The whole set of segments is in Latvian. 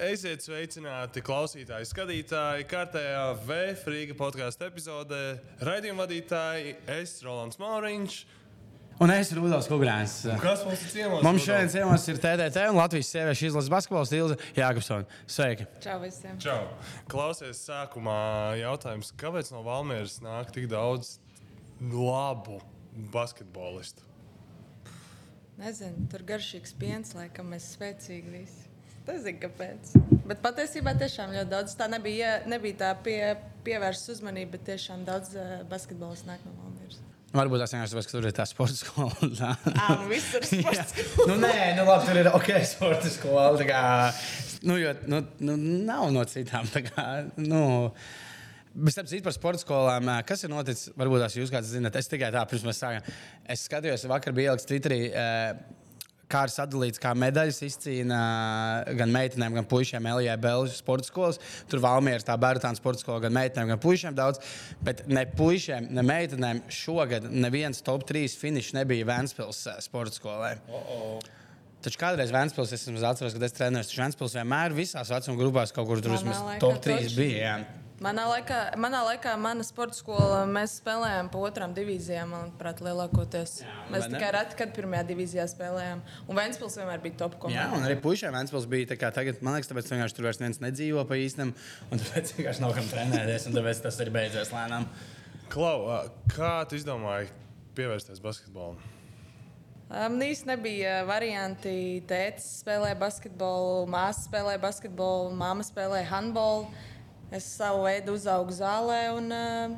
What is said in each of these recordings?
Esiet sveicināti klausītāji, skatītāji, kārtējā V-Frīga podkāstu epizodē. Raidījuma vadītāji es, Rolands Mauriņš. Un es esmu Rudolf Kungrāns. Kas mums ir ciemos? Mums šodien ciemos ir TDT un Latvijas sieviešu izlases basketbols Ilza Jāgapsona. Sveiki! Čau visiem! Čau! Klausies sākumā jautājums, kāpēc no Valmieras nāk tik daudz labu basketbolistu? Nezinu, tur garšīgs piens, laikam mēs spēcīgi visi. Nezinu, kāpēc. Bet patiesībā tiešām ļoti daudz. Tā nebija, nebija tā pie, pievērsta uzmanība, bet tiešām daudz uh, basketbols nāk no Valmieras. Varbūt tas vienkārši tāpēc, ka tur ir tā sporta skola. Ah, nu viss ir sports skola. nu, nē, nu, labi, tur ir ok, sporta skola. Kā, nu, jo, nu, nu, nav no citām. tā Kā, nu, Bet, starp citu, par sporta skolām, kas ir noticis? Varbūt tās jūs kāds zinat. Es tikai tā, pirms mēs sākām. Es skatījos, vakar bija ieliks Twitterī. ā, Kā ir sadalīts, kā medaļas izcīna gan meitenēm, gan puišiem Elijā Belģijas sporta skolas. Tur Valmieras tā Bērtāna sporta skola gan meitenēm, gan puišiem daudz. Bet ne puišiem, ne meitenēm šogad neviens top 3 finišs nebija Vēnspils ā, sporta skolai. Taču kādreiz Vēnspils, es esmu atceros, kad es trenējos, Vēnspils vienmēr visās vecuma grupās kaut kur tur vismaz top 3 toči. bija. Jā. Manā laikā, manā laikā, mana sporta skola, mēs spēlējām pa otrām divīzijām, manuprāt, lielākoties. Jā, mēs tikai reti, kad pirmajā divīzijā spēlējām. Un Vēnspils vienmēr bija top Jā, komanda. un arī puišiem Vēnspils bija tā kā tagad, man liekas, tāpēc vienkārši tur vairs neviens nedzīvo pa īstam, un tāpēc vienkārši nav kam trenēties, un tāpēc tas ir beidzies lēnām. Klau, kā tu izdomāji pievērsties basketbolam? Man īstenībā nebija varianti. Tēvs spēlēja basketbolu, māsa spēlēja basketbolu, māma spēlēja handbolu. Es savu veidu uzaugu zālē un uh,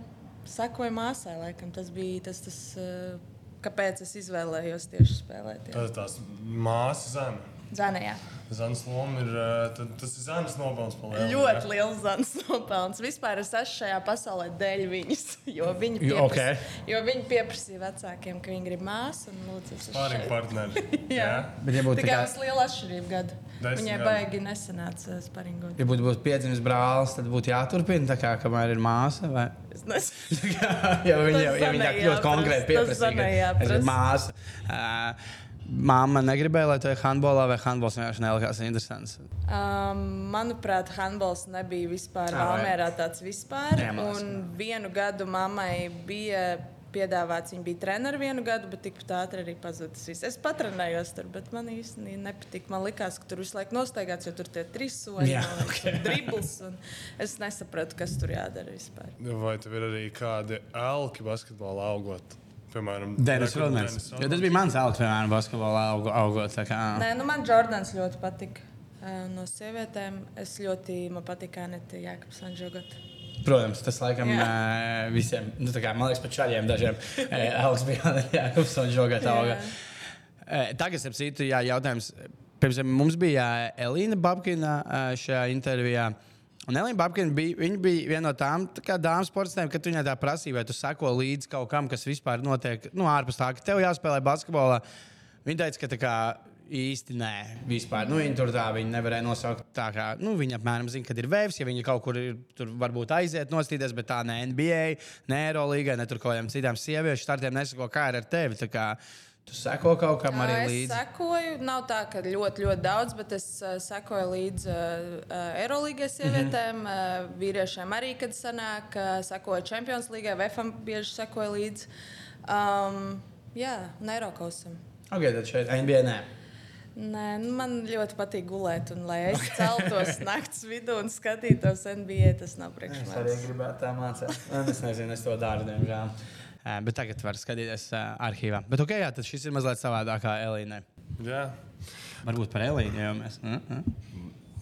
sekoju māsai. Laikam. Tas bija tas, tas uh, kāpēc es izvēlējos tieši spēlēt. jā. Tas tās māsas zana. Zanējā. Zanas loma ir, ā, tad tas ir zanas nopelns lielu. Ļoti liels zans nopelns. Vispār es esmu šajā pasaulē dēļ viņas. Jo viņi, piepras, jo viņi pieprasīja vecākiem, ka viņi grib māsu. un lūdzu, es esmu Pārīgi šeit. partneri. Jā. Bet, ja būtu Tikai tā ir liela atšķirība gada. Viņai gadi. baigi nesanāca sparingot. Ja būtu būt piedzimis brālis, tad būtu jāturpina tā kā kamēr ir māsa. Vai? Es nezinu. Ja viņi jau ja Zanai ļoti konkrēti pieprasīja, ka esmu māsa. Uh, Māma negribēja, lai tu ej handbolā, vai handbols vienkārši nelikās interesants. Um, manuprāt, handbols nebija vispār? Valmērā tāds vispār. Jā, Un vienu gadu mammai bija piedāvāts, viņa bija treneris vienu gadu, bet tikpat ātri arī pazudis. viss. Es patrenējos tur, bet man īstenībā nepatika. Man liekas, ka tur visu laiku nostaigāts, jo tur tie trīs soļi, Jā, man liekas, ok. un dribbles. Un es nesapratu, kas tur jādara vispār. Vai tev ir arī kādi elki basketbolā augot? Piemēram, Denis Rodmans. Jo tas bija mans augs, piemēram, basketbolā augo- augot. tā kā- Nē, nu man Jordans ļoti patika. Uh, No sievietēm es ļoti man patīk Anita Jākapsona žogot. Protams, tas laikam ā, visiem, nu, kā, man liekas, pat šādiem dažiem Elks bija Jānis un Žogata Jā. auga. Ē, Tagad, ap citu, jā, jautājums. Pirms mums bija Elīna Babkina ā, šajā intervijā. Un Elīna Babkina bija, bija viena no tām tā dāmas sportistēm, kad viņai tā prasīja, vai tu seko līdzi kaut kam, kas vispār notiek nu, ārpus tā, ka tev jāspēlē basketbolā. Viņa teica, ka tā kā īsti nē, vispār. Nu, viņa tur tā, viņa nevarēja nosaukt tā, kā, nu, viņa apmēram zina, kad ir vēvs, ja viņa kaut kur ir, tur varbūt aiziet nostīties, bet tā ne NBA, ne Eurolīgai, ne tur kaut kādiem citām sieviešu startiem nesako, kā ir ar tevi. Tā kā Tu seko kaut kam arī es līdzi. sekoju, nav tā, ka ļoti, ļoti daudz, bet es uh, sekoju līdzi uh, Eirolandes sievietēm, mm -hmm. uh, vīriešiem arī, kad sanāk, uh, sekoju Champions League, VFM bieži sekoju līdzi. Um, jā, un Eirokausam. Ok, tad šeit NBA nē. Nē, nu man ļoti patīk gulēt, un lai es celtos naktas vidū un skatītos NBA, tas nav priekš Es arī manis. gribētu tā mācīt. Es nezinu, es to daru, diemžēl. Ē, Bet tagad var skatīties uh, arhīvā. Bet, ok, jā, tad šis ir mazliet savādāk kā Elīnai. Jā, Varbūt par Elīnu jau mēs. Mm -hmm.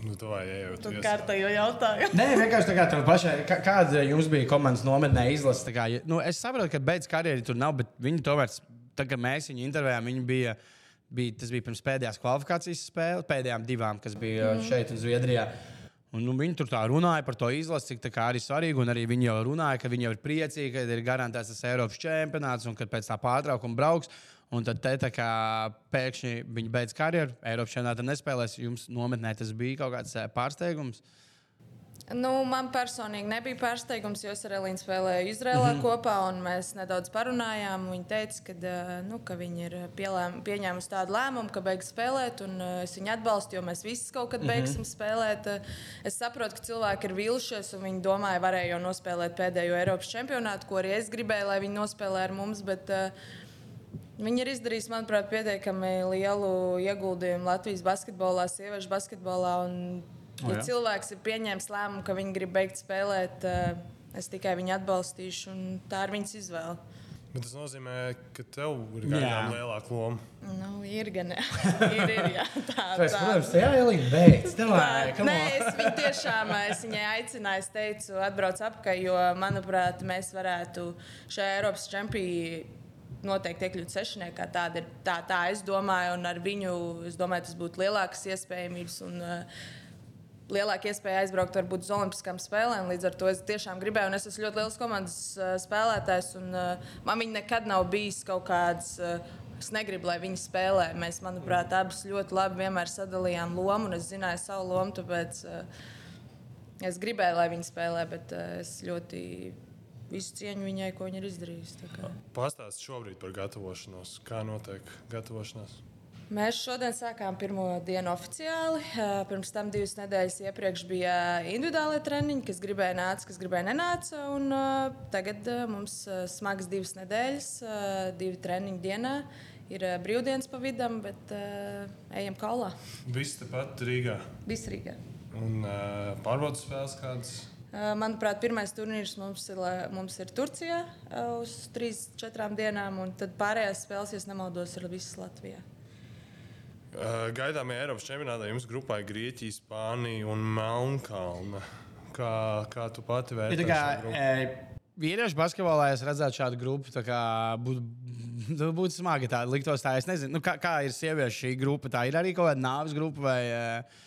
nu, tu vai ejot. Tu ies- kārtējo jautājumu. Nē, vienkārši tā kā tev pašai, kā, kāda jums bija komandas nometnē izlase? tā kā, Nu, es saprotu, ka beidz karjeru tur nav, bet viņi tomēr, tā kā mēs viņu intervējām, viņi bija. Bija, tas bija pirms pēdējās kvalifikācijas spēles, pēdējām divām, kas bija mm. šeit, un Zviedrijā. Un, nu, viņi tur tā runāja par to izlasi, cik tā arī svarīgi. Un arī viņi jau runāja, ka viņi jau ir priecīgi, ka ir garantēts tas Eiropas čempionāts un ka pēc tā pārtraukuma brauks. Un tad te, kā pēkšņi viņi beidz karjeru, Eiropas čempionātā nespēlēs. Jums nometnē tas bija kaut kāds eh, pārsteigums. Nu, man personīgi nebija pārsteigums, jo es ar Elīnu spēlēju Izrēlā mm -hmm. kopā, un mēs nedaudz parunājām. Viņa teica, ka, eh, nu, ka viņa ir pielēm, pieņēmusi tādu lēmumu, ka beigs spēlēt, un es viņu atbalstu, jo mēs visi kaut kad beigsim mm -hmm. spēlēt. Es saprotu, ka cilvēki ir vīlušies, un viņi domāja, varēja jau nospēlēt pēdējo Eiropas čempionātu, ko arī es gribēju, lai viņi nospēlē ar mums. Bet, uh, Viņi ir izdarījuši, manuprāt, pietiekami lielu ieguldījumu Latvijas basketbolā, sieviešu basketbolā. Un Ja oh, cilvēks ir pieņēmis lēmumu, ka viņi grib beigt spēlēt, eh, es tikai viņu atbalstīšu, un tā ir viņas izvēle. Bet tas nozīmē, ka tev ir gaidām lielāka loma. Nu, ir gan, ir, ir jā, tā. Tas, protams, tā ir Elīna beidz. Nē, es viņu tiešām, es viņai aicināju, es teicu, atbrauc apkārt, jo, manuprāt, mēs varētu šajā Eiropas čempionā noteikti iekļūt sešniekā. Tāda ir tā, tā es domāju, un ar viņu, es domāju, tas būtu lielākas iespējamības. Un, uh, lielāka iespēja aizbraukt varbūt uz Olimpiskām spēlēm. Līdz ar to es tiešām gribēju, un es esmu ļoti liels komandas spēlētājs. Un, man viņa nekad nav bijis kaut kāds. Es negribu, lai viņi spēlē. Mēs, manuprāt, abas ļoti labi vienmēr sadalījām lomu, un es zināju savu lomu. Tāpēc es gribēju, lai viņi spēlē, bet es ļoti visu cieņu viņai, ko viņa ir izdarījusi. Pastāstiet šobrīd par gatavošanos. Kā notiek gatavošanās? Mēs šodien sākām pirmo dienu oficiāli. Pirms tam divas nedēļas iepriekš bija individuālie treniņi, kas gribēja nāca, kas gribēja nenāca. Un, uh, tagad uh, mums smagas divas nedēļas, divi treniņi dienā. Ir brīvdienas pa vidam, bet ejam kaulā. Viss tepat Rīgā. Viss Rīgā. Un pārbaudas spēles kādas? Manuprāt, pirmais turnīrs mums ir, mums ir Turcijā uz 3-4 dienām, un tad pārējās spēles, ja nemaldos, ir visas Latvijā. Gaidāmajā Eiropas čempionātā jums grupā ir Grieķija, Spānija un Melnkalna. Kā, kā tu pati vērtē? E, vīriešu basketbolā es redzētu šādu grupu. Būtu nu, būt smagi tā, liktos tā. Es nezinu, nu, kā, kā ir sieviešu šī grupa. Tā ir arī kaut kāda nāves grupa vai. Uh,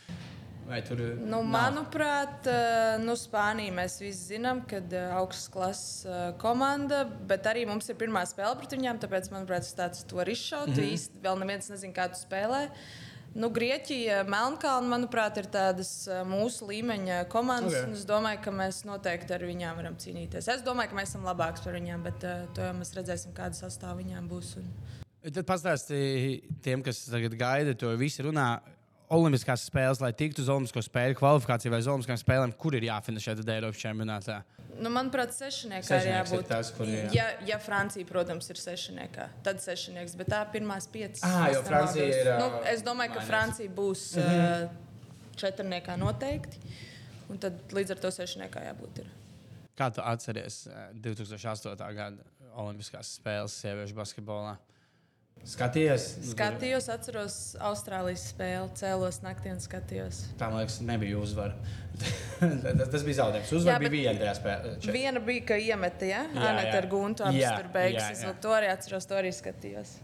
Vai tur ir? Nu, manuprāt, eh, nu, Spānija mēs visi zinām, ka eh, augstas klases eh, komanda, bet arī mums ir pirmā spēle pret viņiem. Tāpēc, manuprāt, tas tāds to var izšaut. Mm -hmm. Īsti vēl neviens nezina, kā tu spēlē. Nu, Grieķija, Melnkalna, manuprāt, ir tādas mūsu līmeņa komandas. Okay. Es domāju, ka mēs noteikti ar viņiem varam cīnīties. Es domāju, ka mēs esam labāki par viņiem, bet to jau mēs redzēsim, kāda sastāvā viņiem būs. Un... Tad pastāstiet tiem, kas tagad gaida, to visi runā. Olimpiskās spēles, lai tiktu uz Olimpisko spēļu kvalifikāciju vai uz Olimpiskām spēlēm, kur ir jāfinišē tad Eiropas čempionātā? Nu, manuprāt, sešniekā ir jābūt. Ir tas, kur, jā. ja, ja Francija, protams, ir sešniekā, tad sešnieks, bet tā pirmās piecas. Ah, jo Francija ir. Nu, es domāju, ka Francija būs mm -hmm. uh, četrniekā noteikti, un tad līdz ar to sešniekā jābūt. Ir. Kā tu atceries 2008. gada Olimpiskās spēles sieviešu basketbolā? Skaties, skatījos, atceros Austrālijas spēli, cēlos naktī un skatījos. Tā man liekas, nebija uzvara. tas, tas bija zaudējums. Uzvara jā, bija viena tajā spēlē. Viena bija, ka iemeta, ja? Anita ar Guntu abas tur beigas. To arī atceros, to arī skatījos.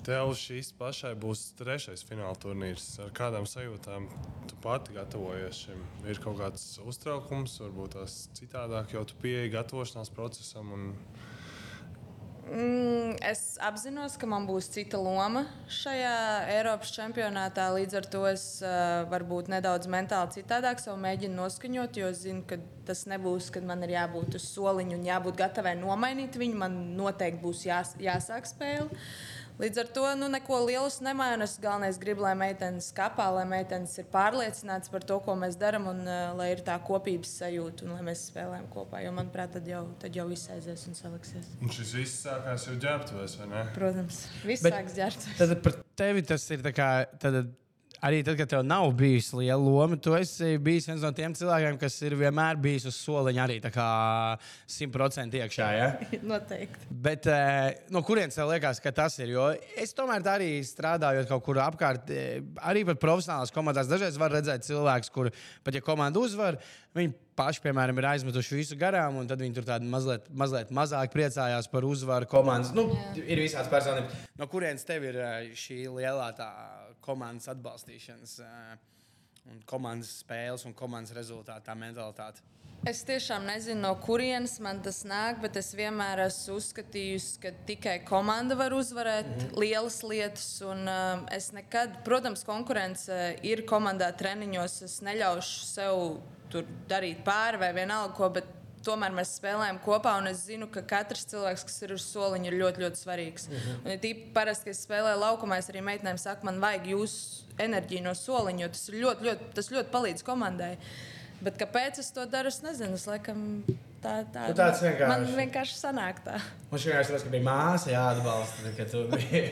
Tev šīs pašai būs trešais fināla turnīrs. Ar kādām sajūtām tu pati gatavojies šim? Ir kaut kāds uztraukums, varbūt tās citādāk, jo tu pieeji gatavošanās procesam. Un es apzinos, ka man būs cita loma šajā Eiropas čempionātā. Līdz ar to es uh, varbūt nedaudz mentāli citādāk savu mēģinu noskaņot, jo es zinu, ka tas nebūs, kad man ir jābūt uz soliņa un jābūt gatavai nomainīt viņu. Man noteikti būs jās, jāsāk spēle. Līdz ar to nu, neko lielu nemainu. Es galvenais gribu, lai meitenes kapā, lai meitenes ir pārliecinātas par to, ko mēs darām, un uh, lai ir tā kopības sajūta, un lai mēs spēlējam kopā. Jo, manuprāt, tad jau, tad jau viss aizies un saliksies. Un šis viss sākās jau ģērbtuvēs, vai ne? Protams, viss sākas ģērbtuvēs. Tad par tevi tas ir tā kā. Tad arī tad, kad tev nav bijusi liela loma, tu esi bijis viens no tiem cilvēkiem, kas ir vienmēr bijis uz soliņa arī simtprocentīgi iekšā. Ja? Noteikti. Bet eh, no kurienes tev liekas, ka tas ir? Jo es tomēr arī strādājot kaut kur apkārt, eh, arī pat profesionālās komandās, dažreiz var redzēt cilvēkus, kur pat ja komanda uzvar, viņi paši, piemēram, ir aizmetuši visu garām, un tad viņi tur mazliet, mazliet mazāk priecājās par uzvaru komandas. Nu, ir visādas personības. No kurienes tev ir eh, šī lielā tā komandas atbalstīšanas, uh, un komandas spēles un komandas rezultātā mentalitāte? Es tiešām nezinu, no kurienes man tas nāk, bet es vienmēr esmu uzskatījusi, ka tikai komanda var uzvarēt mm -hmm. lielas lietas. Un, uh, es nekad, protams, konkurence ir komandā treniņos. Es neļaušu sev tur darīt pāri vai vienalga ko. Bet tomēr mēs spēlējam kopā, un es zinu, ka katrs cilvēks, kas ir uz soliņa, ir ļoti, ļoti svarīgs. Mm -hmm. Un, ja tīpaši parasti, kad es spēlēju laukumā, es arī meitenēm saku, man vajag jūsu enerģiju no soliņa, jo tas ļoti, ļoti, tas ļoti palīdz komandai. Bet kāpēc es to daru, es nezinu. Es laikam tā, tā Nu, tāds vienkārši. Man vienkārši sanāk tā. Man šķiet, ka bija māsa jāatbalsta, kad tu biji.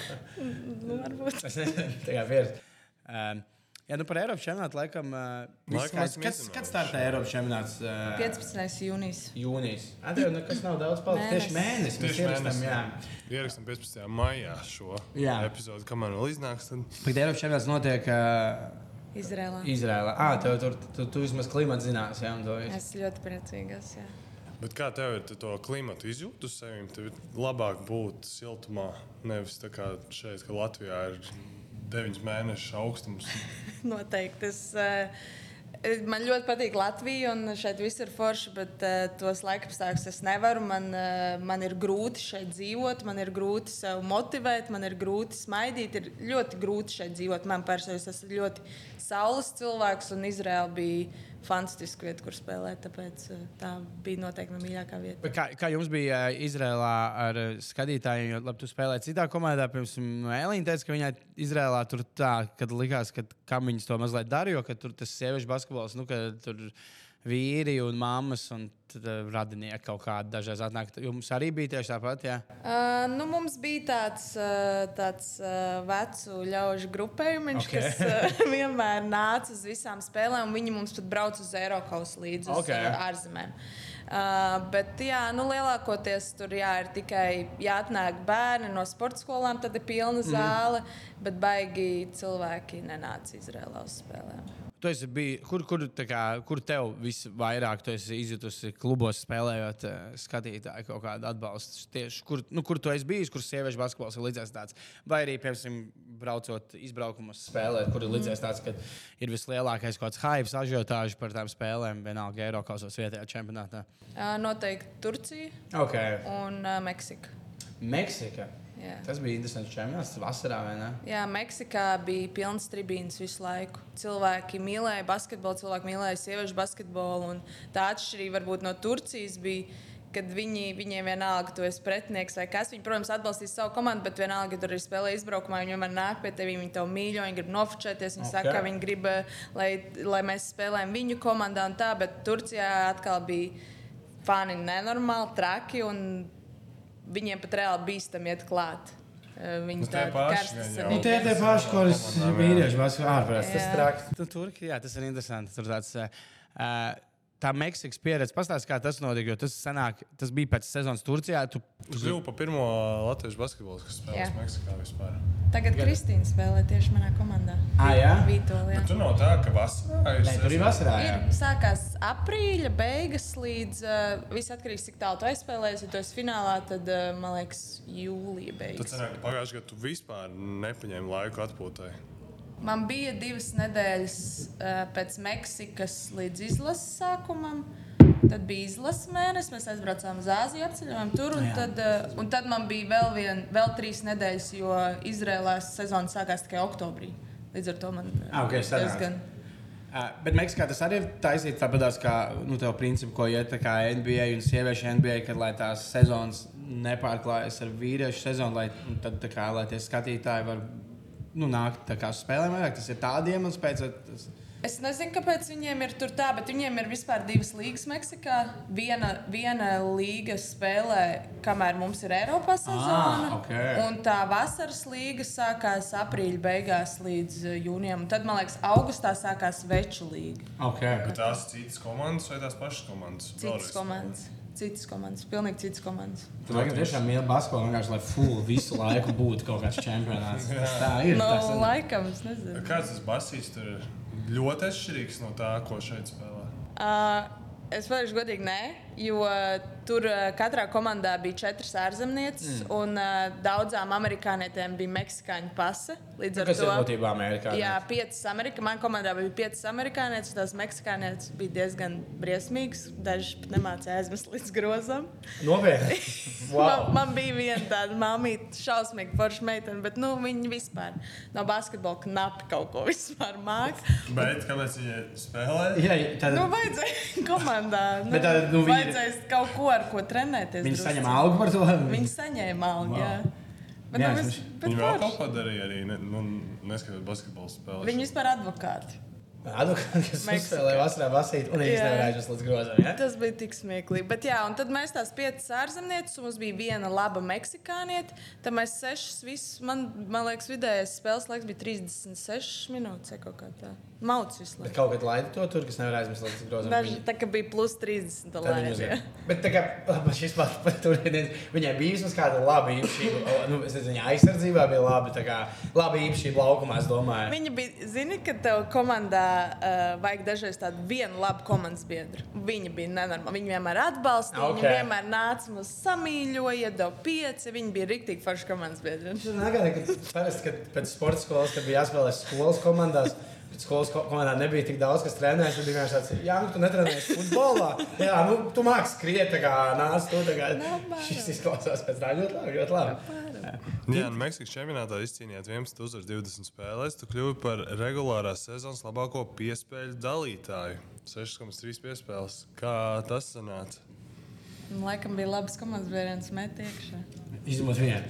Nu, varbūt. Es nezinu, tā kā pieredze. Um, jā, nu par Eiropas čempionātu laikam. Uh, Laikam esam Kad, startē Eiropas čempionāts? Uh, 15. jūnijas. Jūnijas. Atdev, nekas nav daudz palicis. Tieši mēnesis. Mēs mēnesis. jā. Ierakstām 15. maijā šo Jā. epizodi, kamēr vēl iznāks. Tad... Bet Eiropas čempionāts notiek uh, Izrēlā. Izrēlā. Ah, tev tur tu, tu vismaz klimats zinās, jā, un to visu. Es ļoti priecīgs. Jā. Bet kā tev ir tu to klimatu izjūtu sevi? Tev ir labāk būt siltumā, nevis tā kā šeit, ka Latvijā ir 9 mēnešu augstums. Noteikti. Es, uh, Man ļoti patīk Latvija, un šeit viss ir forši, bet uh, tos laikapstākļus es nevaru. Man, uh, man ir grūti šeit dzīvot, man ir grūti sev motivēt, man ir grūti smaidīt. Ir ļoti grūti šeit dzīvot. Man personīgi tas ir ļoti saules cilvēks, un Izraela bija fantastiska vieta, kur spēlēt. Tāpēc uh, tā bija noteikti mana mīļākā vieta. Bet Kā, kā jums bija uh, Izrēlā ar uh, skatītājiem? Jo, labi, tu spēlēji citā komandā. Piemēram, Elīna teica, ka viņai Izrēlā tur tā, kad likās, ka kam viņas to mazliet darīja, jo tur tas sieviešu basketbols, nu, ka tur vīri un mammas un tad, uh, radinieki kaut kādi dažreiz atnāk. Jums arī bija tieši tāpat, jā? Uh, nu, mums bija tāds, uh, tāds uh, vecu ļaužu grupējums, Ok. okay. kas uh, vienmēr nāca uz visām spēlēm. un Viņi mums pat brauca uz Eiropas līdzi uz Ok. uh, ārzemēm. Uh, bet jā, nu, lielākoties tur jā, ir tikai jāatnāk bērni no sporta skolām, tad ir pilna zāle, mm. bet baigi cilvēki nenāca Izrēlā uz spēlēm. Tu esi bijis, kur, kur, kā, kur tev visvairāk izjutusi klubos, spēlējot uh, skatītāju kaut kādu atbalstu? Tieši kur, nu, kur tu esi bijis, kur sieviešu basketbols ir līdzies tāds? Vai arī, piemēram, braucot izbraukumus spēlēt, kur ir līdzies tāds, ka ir vislielākais kaut kāds hype, ažiotāžs par tām spēlēm, vienalga Eiropas vietējā čempionātā? Noteikti Turcija Okay. un Meksika. Meksika. Jā. Tas bija interesants čempionāts vasarā? Jā, Meksikā bija pilns tribīns visu laiku. Cilvēki mīlēja basketbolu, cilvēki mīlēja sieviešu basketbolu. Tā atšķirība varbūt no Turcijas bija, kad viņi, viņiem vienalga, tu esi pretinieks vai kas. Viņi, protams, atbalstīs savu komandu, bet vienalga, ja tur ir spēlē izbraukumā, viņi vienmēr nāk pie tevis, viņi tev mīļo, viņi grib nofočēties, viņi Ok. okay. saka, ka viņi grib, eh, lai, lai mēs spēlējam viņu komandā un tā, bet Turcijā atkal bija fani nenormāli, traki un viņiem pat reāli bīstami iet klāt. Viņi Nu, tie tādi paši karsti gan jau. savīgi. Nu, tie tie paši, jā. vīrieši basketbolā ārprāts. Tas traks. Tu turki, jā, tas ir interesanti. Tur tāds, uh, tā Meksikas pieredze, pastāst, kā tas notika, jo tas, sanāk, tas bija pēc sezonas Turcijā. Tu, Tu kļuvu par pirmo latviešu basketbolu, kas spēlēs Jā. Meksikā vispār. Tagad Kristīna spēlē tieši manā komandā. Ah, jā? Vītolijā. Bet tur nav tā, ka vasarā ir. Nē, tur ir vasarā. Jā. Ir sākās aprīļa beigas līdz uh, viss atkarīgs, cik tālu tu aizspēlēsi. Ja tu esi finālā, tad, uh, man liekas, jūlija Tad beigas. sanāk, ka pagājušajā gadā tu vispār nepaņēmi laiku atpūtai. Man bija divas nedēļas uh, pēc Meksikas līdz izlases sākumam. Tad bija izlases mēnesis, mēs aizbraucām uz Āziju, apceļojām tur. Un Jā. tad, uh, un tad man bija vēl, vien, vēl trīs nedēļas, jo Izrēlā sezona sākās tikai oktobrī. Līdz ar to man Ah, ok, sanāca. diezgan. Uh, bet Meksikā tas arī ir taisīts tāpat kā nu, tev principu, ko iet tā kā NBA un sieviešu NBA, kad lai tās sezonas nepārklājas ar vīriešu sezonu, lai, un tad, tā kā, lai tie skatītāji var nu, nākt tā kā spēlēm vairāk. Tas ir tādiem iemesls pēc. Tas... Es nezinu, kāpēc viņiem ir tur tā, bet viņiem ir vispār divas līnijas Meksikā. Viena, viena līga spēlē, kamēr mums ir Eiropas sezona. Ah, ok. Un tā vasaras līga sākās aprīļa beigās līdz eh, jūnijam. Un tad, man liekas, augustā sākās veču līga. Okay. Bet tās citas komandas vai tās pašas komandas? Citas Vēlreiz. komandas. Citas komandas, pilnīgi citas komandas. Tu laikam tiešām mīli basketbolu, vienkārši lai full visu laiku būtu kaut kāds čempionāts. Tas tā ir. No tas ir. laikam, es nezinu. Kāds tas basīs tur ir ļoti atšķirīgs no tā, ko šeit spēlē? Uh, es varu godīgi, nē. Jo tur uh, katrā komandā bija četras ārzemnieces, mm. un uh, daudzām amerikānietēm bija meksikāņu pase. Līdz ar Nu, to būtībā Amerikā? Jā, piecas amerikāņu. Manā komandā bija piecas amerikānietes, un tās meksikānietes bija diezgan briesmīgas. Dažas pat nemācīja aizmest līdz grozam. Nopietni. Wow. Man, man bija viena tāda māmīte, šausmīga forša meitene, bet nu, viņa vispār no basketbola knapi kaut ko vispār māca. Bet kāpēc viņi spēlē? Jā, tad Nu, vajadzēja komandā. Nu, Bet tāda, nu, viņa- vajadzēja kaut ko, ar ko trenēties. viņi saņem algu par to. Viņi saņēma algu. Wow. Jā. Bet, Jā, nu, viņš- bet Viņi vēl kaut ko darīja arī, ne, nu, neskatot basketbola spēles. Viņi vispār advokāti. Advokāts, kas uzspēlēja vasarā basīt un aizvest līdz grozam. Ja? Tas bija tik smieklīgi. Bet, jā, un tad mēs tās piecas ārzemnieces, un mums bija viena laba meksikāniete. Tad mēs sešas, visas, man, man liekas, vidējais spēles laiks bija 36 minūtes vai kaut kā tā. Mauts visu Bet laiku. kaut kad laida to tur, kas nevar aizmirst līdz grozam. Daži tā kā bija plus 30. Tad viņi Labi, uzvar. Bet tā kā šis pats par to nedēļ, viņai bija vismaz kāda laba īpašība. Nu, es nezinu, viņa aizsardzībā bija labi, tā kā laba īpašība laukumā, es domāju. Viņa bija, zini, ka tev komandā uh, vajag dažreiz tādu vienu labu komandas biedru. Viņa bija nenormāla. Viņa vienmēr atbalstīja, okay. Ok. viņa vienmēr nāca mums samīļoja, iedeva pieci. Viņa bija rīktīgi forša komandas biedra. Tas nagāja, ka parasti, kad pēc sporta skolas, kad bija jāspēlē skolas komandās, skolas ko- komandā nebija tik daudz, kas trenējas, tad vienkārši tāds, jā, nu, tu netrenējies futbolā. Jā, nu, tu māki skriet, tā kā nāc, kā. Labāk. Šis izklausās pēc tā ļoti labi, ļoti labi. Jā, un Meksikas čempionātā izcīnījāt 11 uzvaras 20 spēlēs. Tu kļuvi par regulārās sezonas labāko piespēļu dalītāju. 6,3 piespēles. Kā tas sanāca? Laikam bija labs komandas biedrs, met iekšā. Izņemot vienu.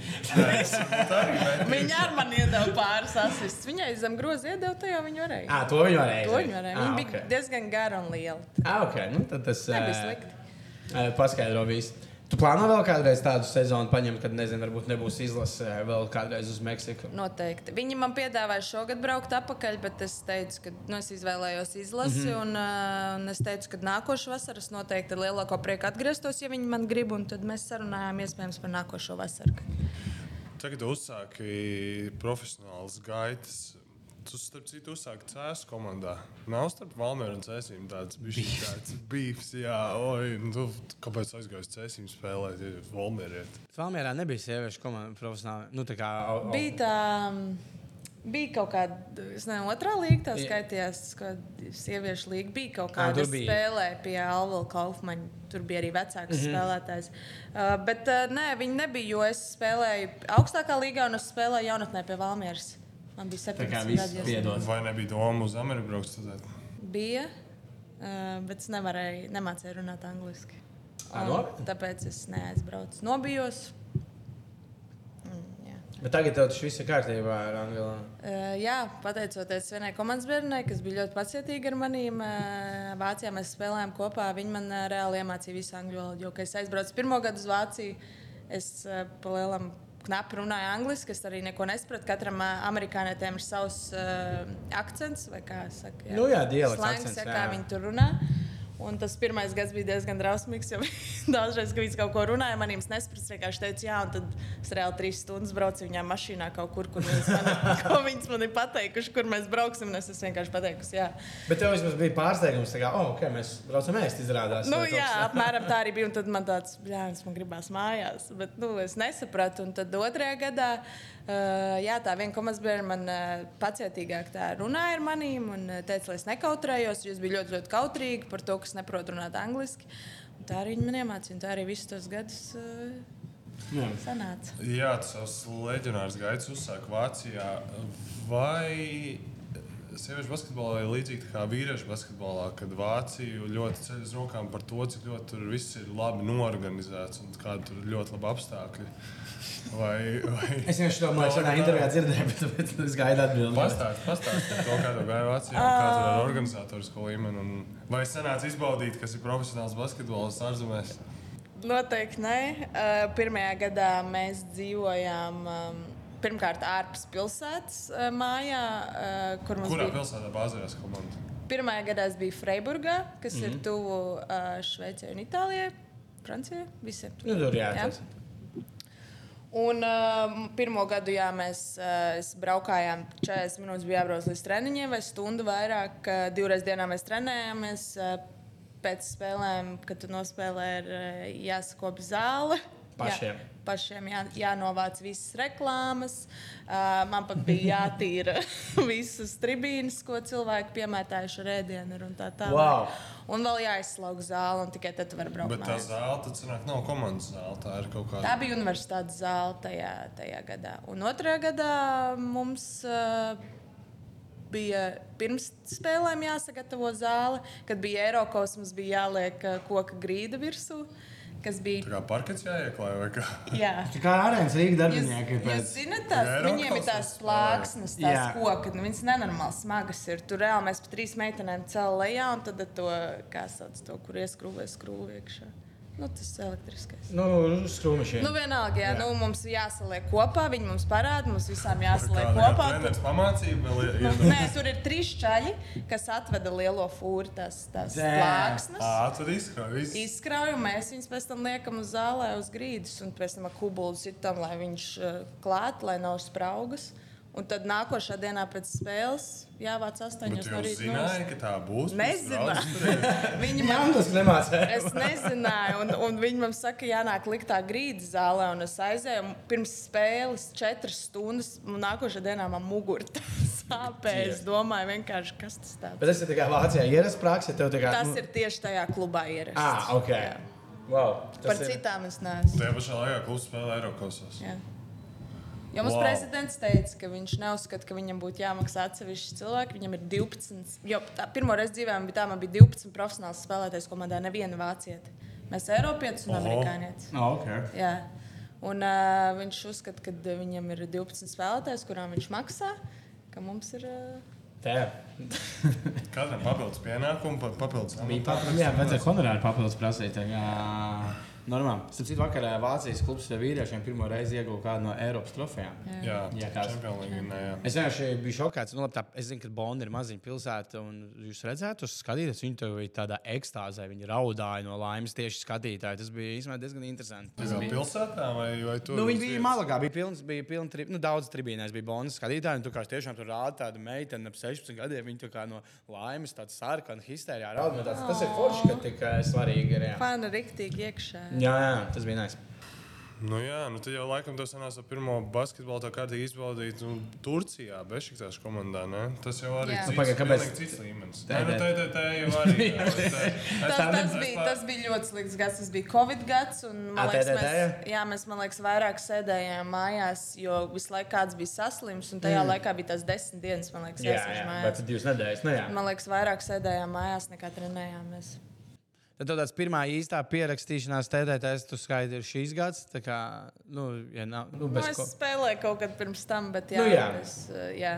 Viņa ar mani iedeva pāris asistus. Viņai zem groza iedeva, to jau viņa varēja. Ah, to viņi varēja. To viņa varēja. Ah, Viņa bija okay. diezgan gara un liela. Ah, ok, nu tad tas Nebija eh, slikti. eh, paskaidro visu. Tu plāno vēl kādreiz tādu sezonu paņemt, kad, nezinu, varbūt nebūs izlase vēl kādreiz uz Meksiku? Noteikti. Viņi man piedāvāja šogad braukt atpakaļ, bet es teicu, ka nu, es izvēlējos izlasi. Mm -hmm. un, uh, un es teicu, ka nākošais vasaras noteikti ar lielāko prieku atgrieztos, ja viņi man grib. un Tad mēs sarunājām iespējams par nākošo vasaru. Tagad uzsāki profesionālas gaitas. Tu, starp citu, uzsāki CS komandā. Nav starp Valmēru un Cēsīm tāds bijis tāds beefs. Jā, oi, nu, kāpēc aizgāju uz Cēsīm spēlēt, ja Valmēriet? Valmjerā nebija sieviešu komanda profesionāli. Nu, tā kā, au, au. Bija tā. mm, Bija kaut kāda, es nezinu, otrā līnija, tā Jā. skaitījās, ka sieviešu līnija bija kaut kāda spēlē pie Alvila Kaufmaņa. Tur bija arī vecāks mm. -hmm. spēlētājs. Uh, bet uh, nē, viņi nebija, jo es spēlēju augstākā līgā un es spēlēju jaunatnē pie Valmieras. Man bija Tā kā 17 viss gadi. ja es piedod. Vai nebija doma uz Ameriku braukt studēt? Bija, bet es nevarēju, nemācīju runāt angliski. Un? Tāpēc es neaizbraucu. Nobijos. Mm. Bet tagad tev tas viss ir kārtībā ar Angelu. Uh, jā, pateicoties vienai komandas biedrenei, kas bija ļoti pacietīga ar maniem. Uh, Vācijā mēs spēlējām kopā. Viņa man uh, reāli iemācīja visu angļu valodu. Jo, kad es aizbraucu pirmo gadu uz Vāciju, es uh, palielam knapi runāju angliski. Es arī neko nesapratu. Katram uh, amerikānietiem ir savs uh, akcents, vai kā saka. Nu jā, dialekts, Slangs, akcents, ja, jā. kā viņi tur runā. Un tas pirmais gads bija diezgan drausmīgs, jo dažreiz, kad viņš kaut ko runāja, maniem nesapratu. Es vienkārši teicu, jā, un tad es reāli trīs stundas braucu viņā mašīnā kaut kur, kur viņas man, ko viņas man ir pateikuši, kur mēs brauksim. Es esmu vienkārši pateikusi, jā. Bet tev vismaz bija pārsteigums, ka, oh, okay, mēs braucam ēst, izrādās. Nu, jā, apmēram tā arī bija. Un tad man tāds, es man gribās mājās. Bet nu, es nesapratu. Un tad otrajā gadā, uh, jā, tā viena komandas man uh, pacietīgāk tā runāja ar maniem un teica, lai es nekautrējos. jo Es biju ļoti, ļoti kautrīga par to, ka es neprotu runāt angliski. Tā arī viņi man iemācīja. un Tā arī visus tos gadus uh, Jā. sanāca. Jā, tas savs leģionārs gaids uzsāka Vācijā. Vai sieviešu basketbolā ir līdzīgi kā vīriešu basketbolā, kad Vācija ļoti ceļ uz rokām par to, cik ļoti tur viss ir labi norganizēts un kādi tur ir ļoti labi apstākļi? Vai, vai... Es vienkārši domāju, ka šajā intervijā dzirdēju, bet, bet es gaidu atbildību. Pastāstiet pastāst par to, kāda bija Vācijā, un kā tur ir organizatorisko līmeni. Un vai sanāca izbaudīt, kas ir profesionāls basketbols ārzemēs? Noteikti nē. Uh, pirmajā gadā mēs dzīvojām um, pirmkārt ārpus pilsētas uh, mājā, uh, kur mums Kurā bija. pilsētā bāzējās komanda? Pirmajā gadā es biju Freiburgā, kas mm -hmm. ir tuvu uh, Šveicē un Itālijai, Francijai. Visiem. Nu, tur jā, Jā. Un uh, pirmo gadu jā, mēs uh, braukājām 40 minūtes, bija jābrauc līdz treniņiem, vai stundu vairāk. Uh, divreiz dienā mēs trenējāmies. Uh, pēc spēlēm, kad tu nospēlē, ir eh, jāsakopja zāle. Pašiem. Jā, pašiem jā, jānovāc visas reklāmas. Uh, man pat bija jātīra visas tribīnes, ko cilvēki piemētājuši ar ēdienu un tā tālāk. Wow. Un vēl jāizslauka zāle, un tikai tad tu vari braukt. Bet tā mājās. zāle, tad sanāk, nav komandas zāle. Tā ir kaut kāda. Tā bija universitātes zāle tajā, tajā gadā. Un otrajā gadā mums uh, bija pirms spēlēm jāsagatavo zāle, kad bija Eiropas, mums bija jāliek uh, koka grīda virsū. Kas Tā bija kā parkets jāieklāj vai kā. Jā. Tā kā arēnas Rīgas Jūs, darbinieki. jūs pēc- zināt, tās, Jā, viņiem ir tās plāksnes, Jā. tās koki. Nu, viņas nenormāli smagas ir. Tur reāli mēs pa trīs meitenēm cēlām lejā, un tad to, kā sauc to, kur ieskrūvē skrūvi iekšā. Nu, tas ir elektriskais. Nu, skrūmišiem. Nu, vienalga, jā, Jā. Nu, mums jāsaliek kopā. Viņi mums parāda, mums visām jāsaliek Kāda kopā. treneris pamācīja vēl Nu, nē, tur ir trīs čaļi, kas atveda lielo fūri, tās, tās Dē. plāksnes. Ā, tad izkrāj viss. Izkrauju, mēs viņus pēc tam liekam uz zālē, uz grīdas, un pēc tam ar kubulu sitam, lai viņš uh, klāt, lai nav spraugas. Un tad nākošā dienā pēc spēles jāvāc astoņos no rīta. zināji, ka tā būs. Nezināju. Viņi Jā, man tas nemācīja. Es nezināju, un, un viņi man saka, jānāk liktā grīdas zālē, un es aizēju. un Pirms spēles četras stundas, un nākošajā dienā man mugurā sāpēja. Es domāju, vienkārši, kas tas tāds. Bet tas ir tā kā Vācijā ierasts praksa. Tev tā kā. Tas nu- ir tieši tajā klubā ierasts. Ah, ok. Jā. Wow. Par ir. citām es neesmu. Tajā pašā laikā klubs spēlē Eiropasos. Jā. Jo mums Wow. prezidents teica, ka viņš neuzskata, ka viņam būtu jāmaksā atsevišķi cilvēki. Viņam ir 12. Jo tā, pirmo reizi dzīvē man bija tā, man bija 12 profesionāls spēlētājs komandā, neviena vācieta. Mēs esam Eiropietis un. Amerikānietis. Oh, ok. Jā. Un uh, viņš uzskata, ka viņam ir 12 spēlētājs, kurām viņš maksā, ka mums ir. Uh, Tā. Katram papildus pienākumu, pa- papildus papildus, jā, vajadzēja honorāru papildus prasīt. kā Normāli. Starp citu, vakarā Vācijas klubs ar vīriešiem pirmo reizi ieguva kādu no Eiropas trofejām. Jā, Jā, tās- Champions League. nē, jā. Es vienkārši biju šokēts. Nu, labi, tā, es zinu, ka Bonda ir maziņa pilsēta, un jūs redzētu, uz skatīties, viņi tur bija tādā ekstāzē, viņi raudāja no laimes tieši skatītāji. Tas bija īstenībā diezgan interesanti. Tas bija- pilsētā vai, vai tur? Nu, viņi bija vietas? Malagā, bija pilns, bija pilns, tri, nu, daudz tribīnēs, bija Bonas skatītāji. un Tu kā tiešām tur rāda tādu meiteni ap 16 gadiem, viņa tā kā no laimes, tāda sarkana histērijā rāda. Tas, tas ir forši, ka tik eh, svarīgi ir. Jā, Fana riktīgi iekšā. Jā, jā tas bija nice. Nu, jā, nu, tad jau laikam tas sanāca ar pirmo basketbolu tā kārtīgi izbaudīt nu, Turcijā, Bešiktāšu komandā. Ne? Tas jau arī Jā. ir Nu, pagaid, kāpēc- cits, līmenis. Tā- nu, tā, tā, tā jau arī ir. Tas, tas, bija, tas bija ļoti slikts gads. Tas bija Covid gads. un, Man Ā, liekas, TTT, mēs, jā, mēs man liekas, vairāk sēdējām mājās, jo visu laiku kāds bija saslims. Un tajā mm. laikā bija tās desmit dienas, man liekas, Jā, jāsēž jā, mājās. bet divas nedēļas. Nu, jā. Man liekas, vairāk sēdējām mājās nekā trenējāmies. Tad tāds pirmā īstā pierakstīšanās TDTS tu skaidri ir šīs gads. Tā kā, nu, ja nav, nu, Nu, es ko. spēlēju kaut kad pirms tam, bet jā, Nu, jā. Es, uh, jā.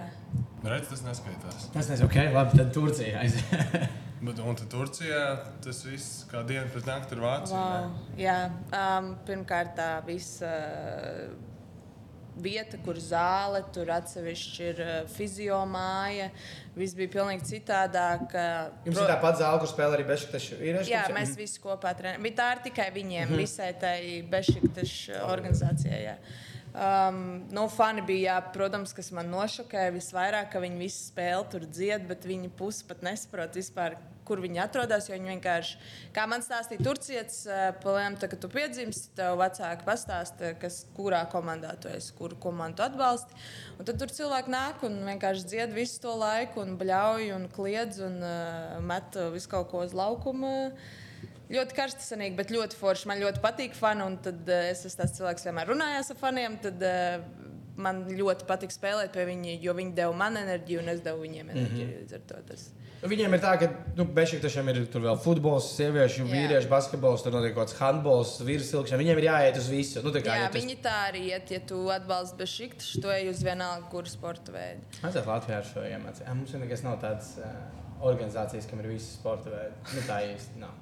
Redz, tas neskaitās. Tas nezinu, ok, labi, tad Turcija aiziet. Bet, un tad Turcijā tas viss kā diena pret nakti ir Vācijā. Wow. jā. Um, pirmkārt, tā visa vieta, kur zāle, tur atsevišķi ir uh, fiziomāja. Viss bija pilnīgi citādāk. uh, Jums pro- ir tā pati zāle, kur spēlē arī Bešiktašu vīrieši? Jā, mēs visi kopā trenējam. Bet tā ir tikai viņiem, mm -hmm. visai tai Bešiktašu organizācijai. Jā. Um, nu, fani bija, jā, protams, kas man nošokēja visvairāk, ka viņi visu spēli tur dzied, bet viņi pusi pat nesaprot vispār, kur viņi atrodas. Viņi vienkārši, kā man stāstīja, Turcijas plēm, kad tu piedzimsti, tev vecāki pastāsta, kas, kurā komandā tu esi, kuru komandu atbalsti. Un tad tur cilvēki nāk un vienkārši dzied visu to laiku, un bļauj, un kliedz un uh, met visu kaut ko uz laukuma. Ļoti karstasanīgi, bet ļoti forši. Man ļoti patīk fani, un tad uh, es esmu tas cilvēks, kas vienmēr runājās ar faniem. Tad, uh, Man ļoti patīk spēlēt pie viņiem, jo viņi deva man enerģiju, un es devu viņiem enerģiju. Mm -hmm. tas. Viņiem ir tā, ka nu, Bešiktašiem ir tur vēl futbols, sieviešu, Jā. vīriešu basketbols, tur notiek kaut kāds handbols, virssilkšana. Viņiem ir jāiet uz visu. Nu, tā kā, Jā, ja tas- viņi tā arī iet, ja tu atbalsti bez šikta, tu ej uz vienalga, kuru sporta veidu. Vajadzētu Latvijā ar šo iemācīt. Mums ir nekas nav tādas uh, organizācijas, kam ir visi sporta veidi. Nu, tā īsti nav.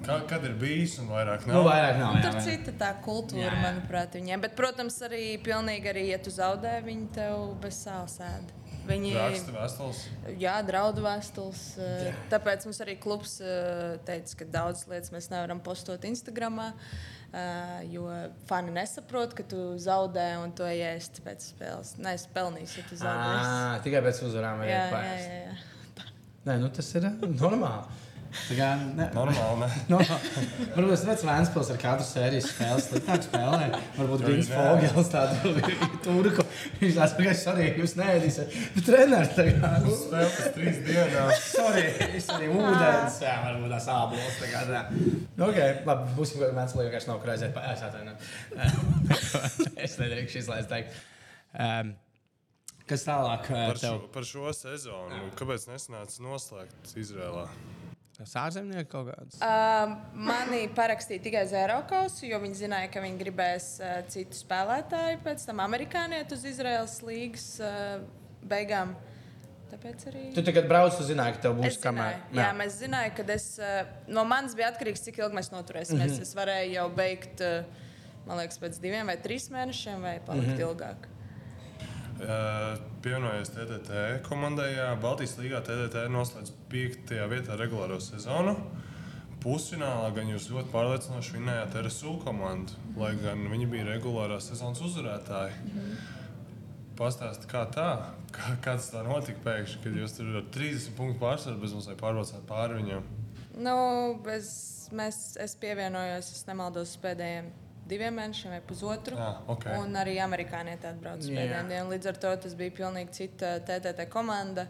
Kā, kad ir bijis un vairāk nav? Nu, vairāk nav. jā, Tur ne? cita tā kultūra, Jā, jā. manuprāt, viņiem. Bet, protams, arī pilnīgi arī, ja tu zaudē, viņi tev bez sāls ēda. Viņi Raksta vēstules. Jā, draudu vēstules. eh, Jā. Tāpēc mums arī klubs eh, teica, ka daudzas lietas mēs nevaram postot Instagram. Jo fani nesaprot, ka tu zaudē un to iesi pēc spēles. Nē, es pelnīšu, ja tu zaudēsi. Tikai pēc uzvarām ir Jā, jā, jāpārspēj. jā, jā. Nē, nu, tas ir uh, normāli. Kā, ne, Normāli. Ne? no, varbūt tas Vēnspils ar katru sēriju spēli sliktāk spēlē. Varbūt jā. Fogels tādu turku. Viņš ka es arī jūs neēdīsiet. Bet treneris kā. nu, Spēle pēc trīs dienām. Sorry, es arī ūdens. Jā, varbūt tās ābols. Tā. Nu, ok, labi, būsim kaut kāds liekas, nav pa- Es atvainu. es nedrīkšu izlaist teikt. Um, kas tālāk? eh, Par šo, Tev par šo sezonu. Kāpēc nesanāca noslēgt Izrēlā? Sārzemnieki kaut kāds? Uh, mani parakstīja tikai Zerokausu, jo viņi zināja, ka viņi gribēs uh, citu spēlētāju, pēc tam amerikānieti uz Izraels līgas uh, beigām. Tāpēc arī. Tu tagad brauc, tu zināji, ka tev būs kamēr. zināju, jā, mēs zinājām, ka es, uh, no manis bija atkarīgs, cik ilgi mēs noturēsimies. Mm -hmm. Es varēju jau beigt, uh, man liekas, pēc diviem vai trīs mēnešiem, vai palikt mm -hmm. ilgāk. Uh, Pievienojies TTT komandai. Baltijas līgā TTT noslēdz 5. vietā regulāro sezonu. Pusfinālā gan jūs ļoti pārliecinoši vinējāt RSU komandu, lai gan viņi bija regulārās sezonas uzvarētāji. Pastāstiet, kā tā? Kā, kā tas tā notika pēkšņi, kad jūs tur ar 30 punktu pārsvaru bez mums pārbraucāt pāri viņiem? Nu, bez, mēs, es pievienojos, es nemaldos, pēdējiem diviem mēnešiem vai pusotru. Jā, ok. Un arī amerikānieti atbrauca uz Jā. pēdējiem dienām. Līdz ar to tas bija pilnīgi cita TTT komanda,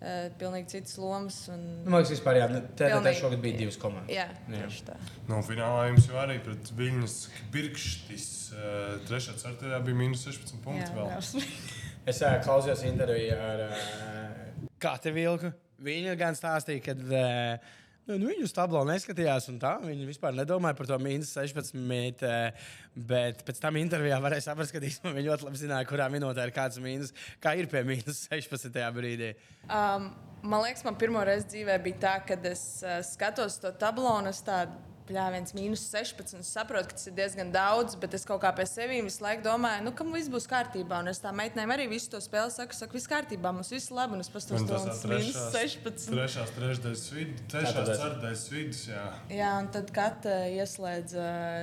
eh, pilnīgi citas lomas. Un... Nu, Man liekas, vispār, jā, TTT Pilnīgi. šogad bija divas komandas. Jā, Jā. tieši tā. Nu, finālā jums jau arī pret Viņas Birkštis. Uh, trešā ceturtajā bija mīnus 16 punkti. vēl. drausmīgi. Es uh, klausījos interviju ar uh, Katu Vilku. Viņa gan stāstīja, ka uh, nu, nu, viņu uz tablo neskatījās, un tā viņa vispār nedomāja par to mīnus 16. Uh, bet pēc tam intervijā varēja saprast, ka viņa ļoti labi zināja, kurā minūtē ir kāds mīnus, kā ir pie mīnus 16. brīdī. Um, man liekas, man pirmo reizi dzīvē bija tā, kad es uh, skatos to tablo un es tādu. Jā, viens mīnus 16. Es saprotu, ka tas ir diezgan daudz, bet es kaut kā pie sevis visu laiku domāju, nu, ka viss būs kārtībā. Un es tā meitenēm arī visu to spēli saku, saku viss kārtībā, mums viss labi. Un es pastos to mīnus trešās- 16. Trešās, trešdaļas vidus, trešās, ceturtais vidus. Jā. Jā, un tad katra ieslēdz,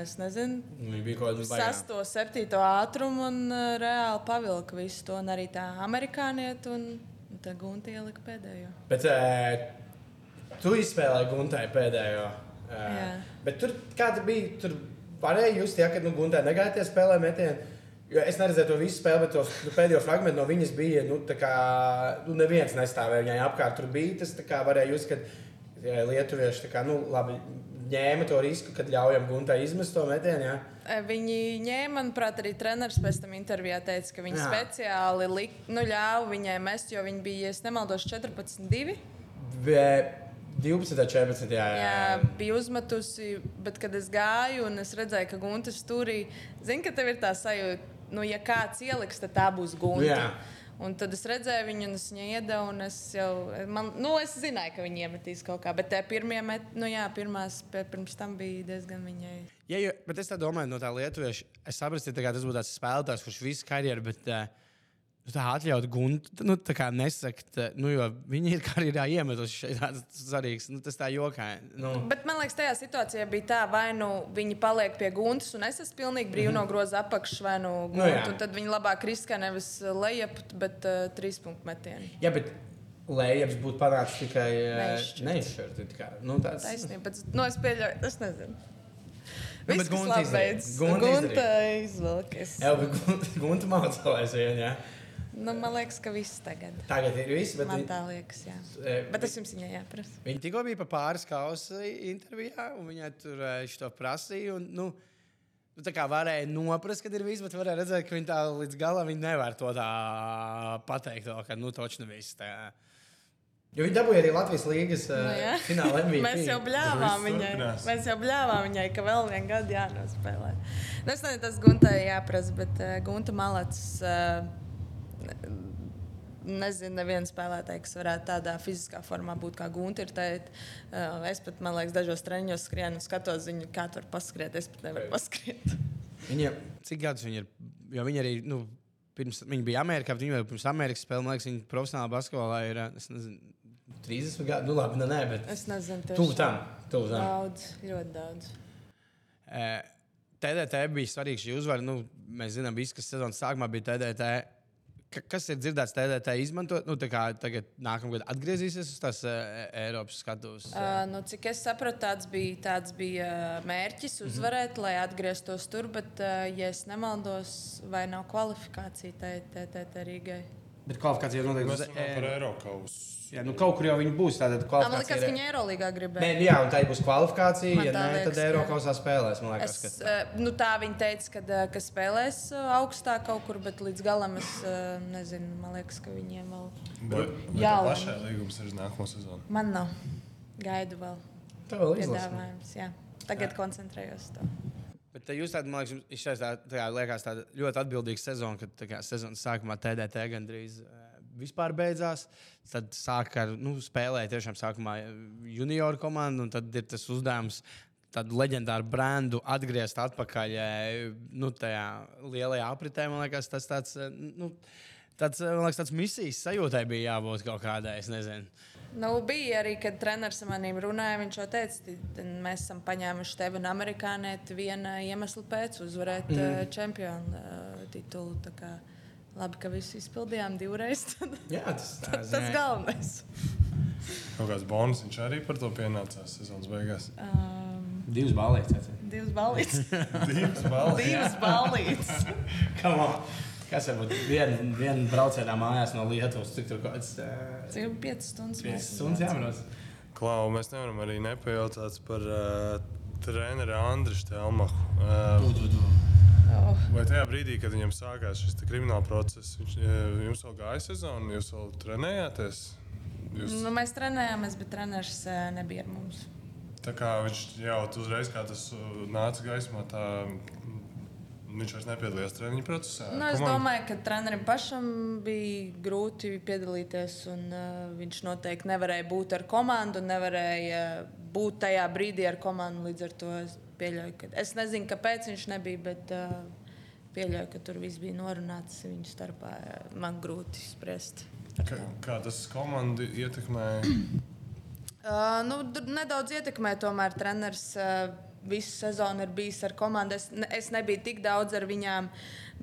es nezinu, Viņa bija kaut kāda sesto, septīto ātrumu un reāli pavilka visu to. Un arī tā amerikānieti un, un tā gunta ielika pēdējo. Bet uh, tu izspēlēji Guntai pēdējo. Uh, Jā. bet tur kāda bija? Tur varēja just, ja, ka nu, Guntai negaidīja spēlē metienu. Jo es neredzēju to visu spēli, bet to nu, pēdējo fragment no viņas bija. Nu, tā kā, nu, neviens nestāvēja viņai apkārt. Tur bija tas, tā kā varēja just, ka ja, lietuvieši tā kā, nu, labi, ņēma to risku, kad ļaujam Guntai izmest to metienu. Ja. E, Viņi ņēma, manuprāt, arī treneris pēc tam intervijā teica, ka viņi Jā. Jā. speciāli lik, nu, ļāva viņai mest, jo viņa bija, ja nemaldos, 14, 2. Bet 12, 14. Jā, jā, Jā, jā. bija uzmetusi, bet kad es gāju un es redzēju, ka Gunte stūrī, zini, ka tev ir tā sajūta, nu, ja kāds ieliks, tad tā būs Gunte. Jā. Un tad es redzēju viņu, un es viņai iedevu, un es jau, man, nu, es zināju, ka viņi iemetīs kaut kā, bet pirmie, met, nu, jā, pirmās, pirms tam bija diezgan viņai. Ja, jo, bet es tā domāju, no tā lietuvieša. Es saprotu, ka tas būtu tāds spēlētājs, kurš visu karjeru, bet uh, tā atļaut guntu, nu, tā kā nesakt, uh, nu, jo viņi ir karjerā iemetuši šeit tāds svarīgs. Nu, tas tā jokā. Nu. Bet man liekas, tajā situācijā bija tā, vai nu viņi paliek pie guntas, un es esmu pilnīgi brīvi no groza apakšas, vai nu Mhm. Nu, un tad viņi labāk riskē nevis lejap, bet uh, trīs punktu metienu. Jā, bet lējas būtu panācis tikai Neizšķirts. neizšķirts. Nu, tāds... Taisnība, bet nu, es pieļauju, es nezinu. Nu, Viss, kas Gunta labi beidzas. Gunta izvelkas. Jā, bet gun- gunta mācīlēs vien, jā. Nu, man liekas, ka viss tagad. Tagad ir viss, bet Man tā liekas, jā. e, Bet es jums viņai jāprasa. viņi tikko bija pa pāris kausa intervijā, un viņai tur to prasīja. Un, nu, Nu, tā kā varēja noprast, kad ir viss, bet varēja redzēt, ka viņi tā līdz galam nevar to tā pateikt, vēl, ka nu točni viss. Tā. Jo viņi dabūja arī Latvijas līnijas uh, Nu, MVP. Mēs jau bļāvām viņai. Mēs jau bļāvām viņai, ka vēl vienu gadu jānospēlē. Nu, es nezinu, tas Guntai jāprasa, bet uh, Gunta Malats. Uh, Nezinu, nevienu spēlētāju, kas varētu tādā fiziskā formā būt kā Gunta. Ir teikt, uh, es pat, man liekas, dažos treniņos skrienu, skatos viņu, kā tur paskriet. Es pat nevaru paskriet. Viņa, cik gadus viņa ir? Jo viņa arī, nu, pirms viņa bija Amerikā, viņa jau pirms Amerikas spēlēja, man liekas, viņa profesionālā basketbolā ir, eh, es nezinu, 30 gadi. Nu, labi, nu, nē, bet Es nezinu, tieši tuvu tam, tuvu tam. Daudz, ļoti daudz. Eh, TDT bija svarīgs šī uzvara. Nu, mēs zinām, kas sezonas sākumā bija TDT. Ka- kas ir dzirdēts TDT izmantot, nu, tā kā tagad nākamgad atgriezīsies uz tās uh, Eiropas skatuves? Uh, nu, cik es sapratu, tāds bija, tāds bija uh, mērķis Mhm. uzvarēt, mm -hmm. lai atgrieztos tur. Bet, uh, ja es nemaldos, vai nav kvalifikācija TTT Rīgai? Bet kvalifikācija ir noteikti Mēs uz runājam par Eiro- Eiropas. Jā, nu kaut kur jau viņi būs. Tātad Ah, Man kvalifikācija liekas, ka viņi Eirolandā Nē, gribēja. nu jā, un tā būs kvalifikācija. Man Ja tā nē, liekas, tad jā. Eiropas spēlēs. Man liekas, Es, ka uh, nu, tā viņi teica, ka, uh, ka spēlēs augstāk kaut kur, bet līdz galam es nezinu. Man liekas, ka viņiem vēl. Jā, tev pašai līgums ir uz nākamo sezonu? Man nav. Gaidu vēl tā vēl piedāvājums. Jā. Tagad jā. koncentrējos to. Bet jūs tādā, man liekas, jums šeit tā, tā liekas tāda ļoti atbildīga sezona, kad kā sezonas sākumā TDT gandrīz vispār beidzās. Tad sāk ar nu, spēlēt tiešām sākumā junioru komandu, un tad ir tas uzdevums. Tādu leģendāru brandu atgriezt atpakaļ nu, tajā lielajā apritē. Man liekas, tas tāds, nu, tāds, man liekas, tāds misijas sajūtai bija jābūt kaut kādai. Es nezinu. Nu, bija arī, kad treneris ar maniem runāja. Viņš jau teica, mēs esam paņēmuši tevi un amerikānieti viena iemesla pēc uzvarēt mm. čempionu uh, titulu. Tā kā Labi, ka visu izpildījām divreiz. tad Jā, tas, Tas galvenais. Kaut kāds bonus viņš arī par to pienācās sezonas beigās. Um, Divas balītas. divas balītas. Divas balvas. divas balītas. Kas var būt viena vien braucienā mājās no Lietuvas? Cik tur kaut kāds Cik jau 5 stundas? mēs stundas jābrauc? Klau, mēs nevaram arī nepajautāt par uh, treneru Andriu Stelmachu. Uh, Oh. vai tajā brīdī, kad viņam sākās šis krimināla process, viņš, jums vēl gāja sezona, jūs vēl trenējāties? Jūs, Nu, mēs trenējāmies, bet treneris uh, nebija ar mums. tā kā viņš jau uzreiz, kā tas uh, nāca gaismā, tā viņš vairs nepiedalījās treniņu procesā. Nu, es Komandu- domāju, ka trenerim pašam bija grūti piedalīties. Un, uh, viņš noteikti nevarēja būt ar komandu, nevarēja būt tajā brīdī ar komandu. Līdz ar to es pieļauju, ka es nezinu, kāpēc viņš nebija, bet uh, pieļauju, ka tur viss bija norunāts viņu starpā. Man grūti spriest. Kā, kā tas komandu ietekmēja? Uh, nu, nedaudz ietekmē, tomēr treneris uh, visu sezonu ir bijis ar komandu. Es, es nebiju tik daudz ar viņiem,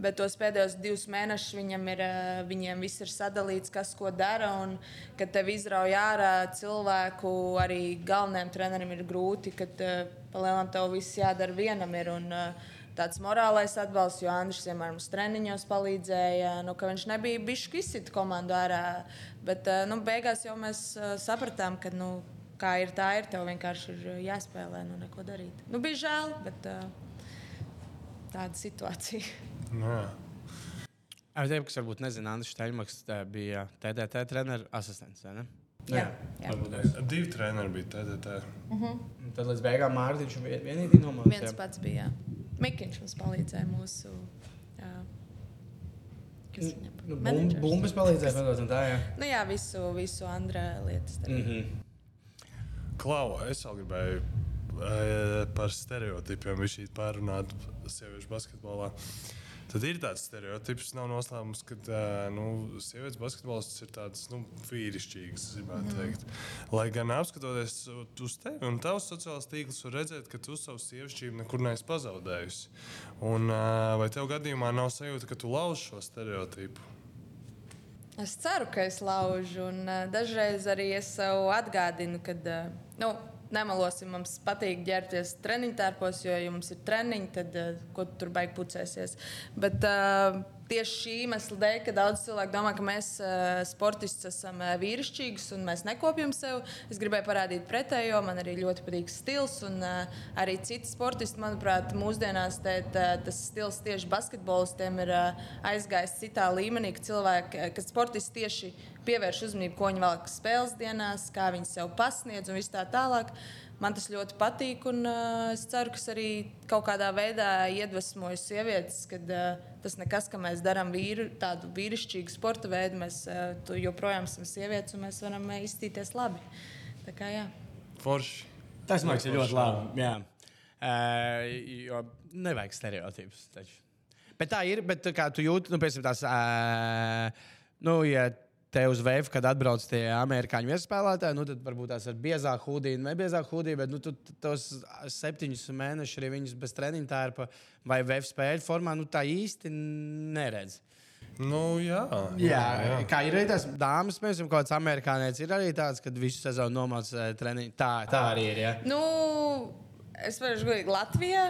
bet tos pēdējos divus mēnešus viņam ir, uh, viņiem viss ir sadalīts, kas ko dara. Un, kad tev izrauj ārā cilvēku, arī galvenajam trenerim ir grūti, kad uh, palielinām tev viss jādara vienam. Ir, un, uh, Tāds morālais atbalsts, jo Andris vienmēr mums treniņos palīdzēja. Nu, ka viņš nebija bijis izsita komandu ārā. Bet nu, beigās jau mēs sapratām, ka nu, kā ir tā, ir tev vienkārši ir jāspēlē, nu, neko darīt. Nu, bija žēl, bet uh, tāda situācija. Nē. Ar tevi, kas varbūt nezina, Andris Šteļmaks tā bija TDT treneru asistents. vai ne? Jā, jā. Varbūt Divi treneri bija TDT. Un Tad līdz beigām Mārtiņš vien- vienīgi nomāca. Viens pats bija. jā. Mikiņš mums palīdzēja mūsu. Jā. Nu, menedžers. bumbas palīdzēja, protams, tā, jā. Nu, jā, visu, visu Andrē lietas. darīja. Mm -hmm. Klau, es vēl gribēju e, par stereotipiem viņš pārunāt sieviešu basketbolā. Tad ir tāds stereotips, nav noslēpums, ka e, nu, sievietes basketbolists ir tāds nu, vīrišķīgs, mm. Lai gan apskatoties uz tevi un tavus sociālos tīklus, var redzēt, ka tu savu sievišķību nekur neesi pazaudējusi. Un, e, vai tev gadījumā nav sajūta, ka tu lauž šo stereotipu? Es ceru, ka es laužu, un uh, dažreiz arī es sev atgādinu, ka, uh, nu, nemelosim, mums patīk ģērbties treniņu tērpos, jo, ja mums ir treniņi, tad uh, ko tu tur baigi pucēsies. Bet uh, tieši šī iemesla dēļ, ka daudz cilvēku domā, ka mēs uh, sportisti esam uh, vīrišķīgi un mēs nekopjam sev, es gribēju parādīt pretējo. Man arī ļoti patīk stils, un uh, arī citi sportisti, manuprāt, mūsdienās te, tā, tas stils tieši basketbolistiem ir uh, aizgājis citā līmenī, ka cilvēki, ka sportisti tieši pievērš uzmanību, ko viņi velk spēles dienās, kā viņi sev pasniedz un viss tā tālāk. Man tas ļoti patīk, un uh, es ceru, ka tas arī kaut kādā veidā iedvesmojas sievietes, ka uh, tas nekas, ka mēs darām vīru, tādu vīrišķīgu sporta veidu, mēs uh, tu joprojām esam sievietes un mēs varam uh, izstīties labi. Tā kā jā. Forši. Tas man liekas ļoti labi. Jā. Uh, jo nevajag stereotipus. Taču. Bet tā ir. Bet kā tu jūti, nu, piemēram, tās. Uh, nu, ja te uz vēju, kad atbrauc tie amerikāņu viesspēlētāji, nu, tad varbūt tās ir biezāka hudija, ne biezāka hudija, bet nu, tu tos septiņus mēnešus arī viņus bez treniņa tērpa vai vēju spēļu formā, nu, tā īsti neredz. Nu, jā, Jā, jā. kā ir arī tās dāmas, piemēram, kaut kāds amerikānietis, ir arī tāds, ka visu sezonu nomāca treniņu. Tā, tā arī ir. Ja? Nu, es varu teikt, Latvijā,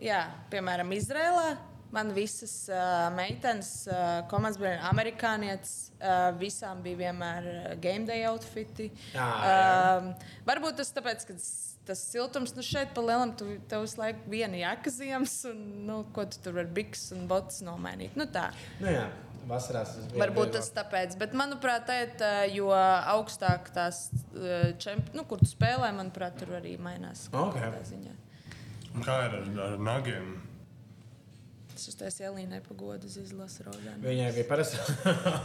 jā, piemēram, Izrēlā. Man visas uh, meitenes, uh, komandas bija amerikānietis. Uh, visām bija vienmēr game day outfiti. Jā, jā. Uh, varbūt tas tāpēc, ka tas- siltums nu šeit pa lielam, tu tev visu laiku viena jaka ziemas, un nu, ko tu tur vari biks un botus nomainīt. Nu, tā. Nu, jā. Vasarās tas bija. Varbūt tas tāpēc, bet manuprāt, tēt, jo augstāk tās uh, čemp, nu, kur tu spēlē, manuprāt, tur arī mainās. kaut Ok. kādā ziņā. Un Kā ir ar, ar nagiem? Es uz tās ielīnē pagodu uz izlasu rodēm. Viņai bija parasti.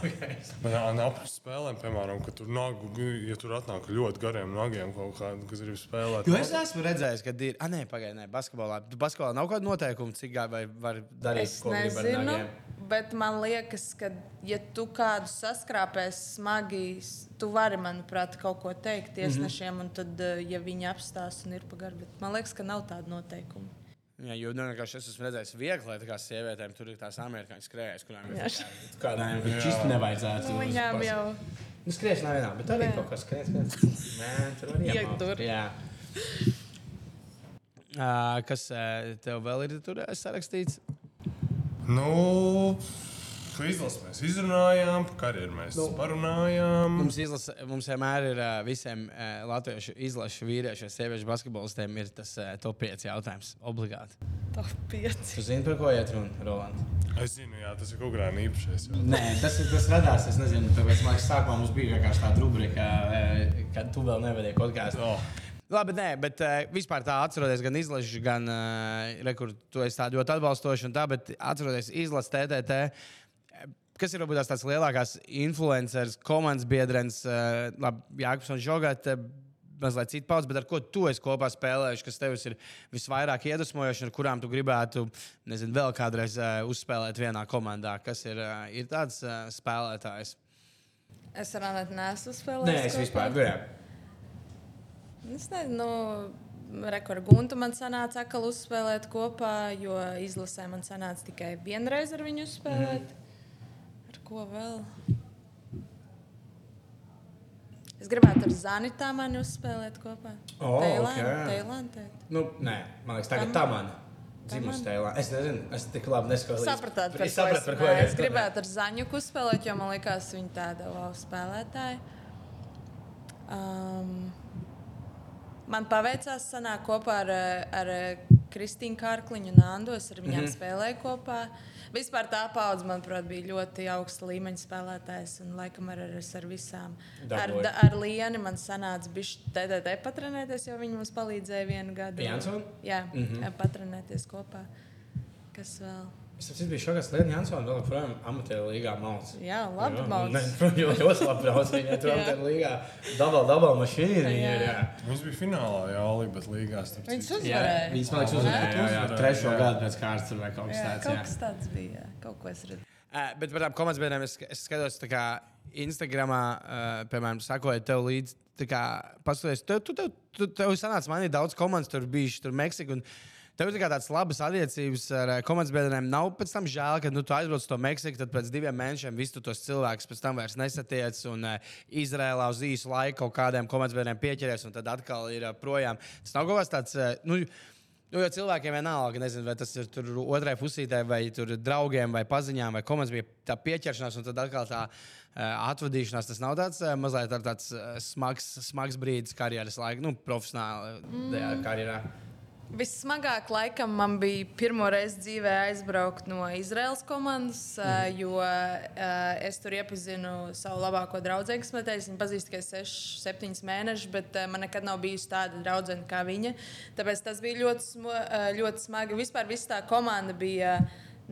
Man nav par spēlēm, piemēram, ka tur nagu, ja tur atnāk ļoti gariem nagiem kaut kāda, kas grib spēlēt. Jo es esmu redzējis, ka ir. Ah, nē, pagaidi, nē, basketbolā. Tu basketbolā nav kāda noteikuma, cik gāja vai var darīt, Es nezinu, bet man liekas, ka, ja tu kādu saskrāpēs smagi, tu vari, manuprāt, kaut ko teikt Mhm. tiesnešiem, mm -hmm. un tad, uh, ja viņi apstās un ir pagari, bet man liekas, ka nav tāda noteikuma. Jā, jo nu, es esmu redzējis viegli, lai tā kā sievietēm tur ir tās amerikāņu skrējas, kurām ir kādām īsti nevajadzētu. Nu, viņām jau Nu, skrējas nav vienā, bet arī kaut kas skrējas. Nē, tur var Iek iemākt. tur. Jā. Uh, kas uh, tev vēl ir tur uh, sarakstīts? Nu, izlases mēs izrunājām, par karjeru mēs nu. parunājām. Mums, izlase, mums vienmēr ir visiem latviešu izlašu vīriešu, sieviešu basketbolistiem ir tas top 5 jautājums. Obligāti. top 5. Tu zini, par ko iet runa, Roland? Es zinu, jā, tas ir kaut kādā īpašais. jā. Nē, tas, ir- tas radās. Es nezinu, tāpēc man liekas, sākumā mums bija vienkārši tāda rubrika, kad tu vēl nevadīji podkāstu. Oh. Labi, nē, bet uh, vispār tā atceroties gan izlases, gan uh, rekur, tu esi tā ļoti atbalstošs un tā, bet atceroties izlases TTT. Eh, Kas ir varbūt tās lielākās influenceris, komandas biedrens, uh, labi, Jānis un Žogāt, uh, mazliet citu paudzes, bet ar ko tu esi kopā spēlējuši, kas tev ir visvairāk iedvesmojoši un kurām tu gribētu, nezinu, vēl kādreiz uh, uzspēlēt vienā komandā? Kas ir, uh, ir tāds uh, spēlētājs? Es ar Anētu nesu spēlējis. Nē, es kopā. vispār. Jā. Es nezinu, nu, rekordu guntu man sanāca atkal uzspēlēt kopā, jo izlasē man sanāca tikai vienreiz ar viņu spēlēt. Mm. Ko vēl? Es gribētu ar Zanitā mani uzspēlēt kopā. O, ok. Tailāndē. Nu, nē, man liekas, tagad tā mana. Dzimusi tēlā. Es nezinu, es tik labi neskaidroju. Sapratāt, par es sapratu, par ko es Es gribētu ar Zaņuku spēlēt, jo man liekas, viņa tāda wow spēlētāja. Um, man paveicās sanākt kopā ar, ar Kristīnu Kārkliņu un Andu. Es ar viņiem mm -hmm. spēlēju kopā. Vispār tā paudze, manuprāt, bija ļoti augsta līmeņa spēlētājs. Un, laikam, ar, ar, ar visām. Ar, Dabūji. da- ar Lienu man sanāca bišķi TDT patrenēties, jo viņi mums palīdzēja vienu gadu. Jansson? Jā, mm -hmm. patrenēties kopā. Kas vēl? Es saprotu, bija šogad Lienu Jansonu vēl joprojām amatieru līgā malts. Jā, labi Jo, ļoti labi brauc. Viņa tur amatieru līgā dabal, dabal mašīna. Viņa ir, Jā. jā. Mums bija finālā, jā, Oli, bet līgās. starp Viņas uzvarēja. viņas man liekas uzvarēja. Trešo gadu pēc kārtas vai kaut kas tāds. kaut kas tāds bija. jā. Kaut ko es redzēju. Uh, bet par tām komandas es, es skatos, tā kā Instagramā, uh, piemēram, sakojot tev līdzi. tā kā Paskatieties, tev, tu, tev, tu, tev sanāca manī daudz komandas, tur bija tur Meksika. un Tev ir tādas labas attiecības ar uh, komandas biedriem. Nav pēc tam žēl, ka nu, tu aizbrauc uz to Meksiku, tad pēc diviem mēnešiem visus tos cilvēkus pēc tam vairs nesatiec. Un uh, Izrēlā uz īsu laiku kaut kādiem komandas biedriem pieķeries, un tad atkal ir uh, projām. Tas nav kaut kas tāds. Uh, nu, Nu, jo cilvēkiem vienalga, nezinu, vai tas ir tur otrai pusītē, vai tur draugiem, vai paziņām, vai komandas bija tā pieķeršanās, un tad atkal tā uh, atvadīšanās. Tas nav tāds uh, mazliet tāds uh, smags, smags brīdis karjeras laikā, nu, profesionāli mm. karjerā. Vissmagāk laikam man bija pirmo reizi dzīvē aizbraukt no Izraels komandas, mm. jo es tur iepazinu savu labāko draugu, viņa pazīst tikai 6, 7 mēnešus, bet man nekad nav bijusi tāda draudzene kā viņa. Tāpēc tas bija ļoti, ļoti smagi. Vispār viss tā komanda bija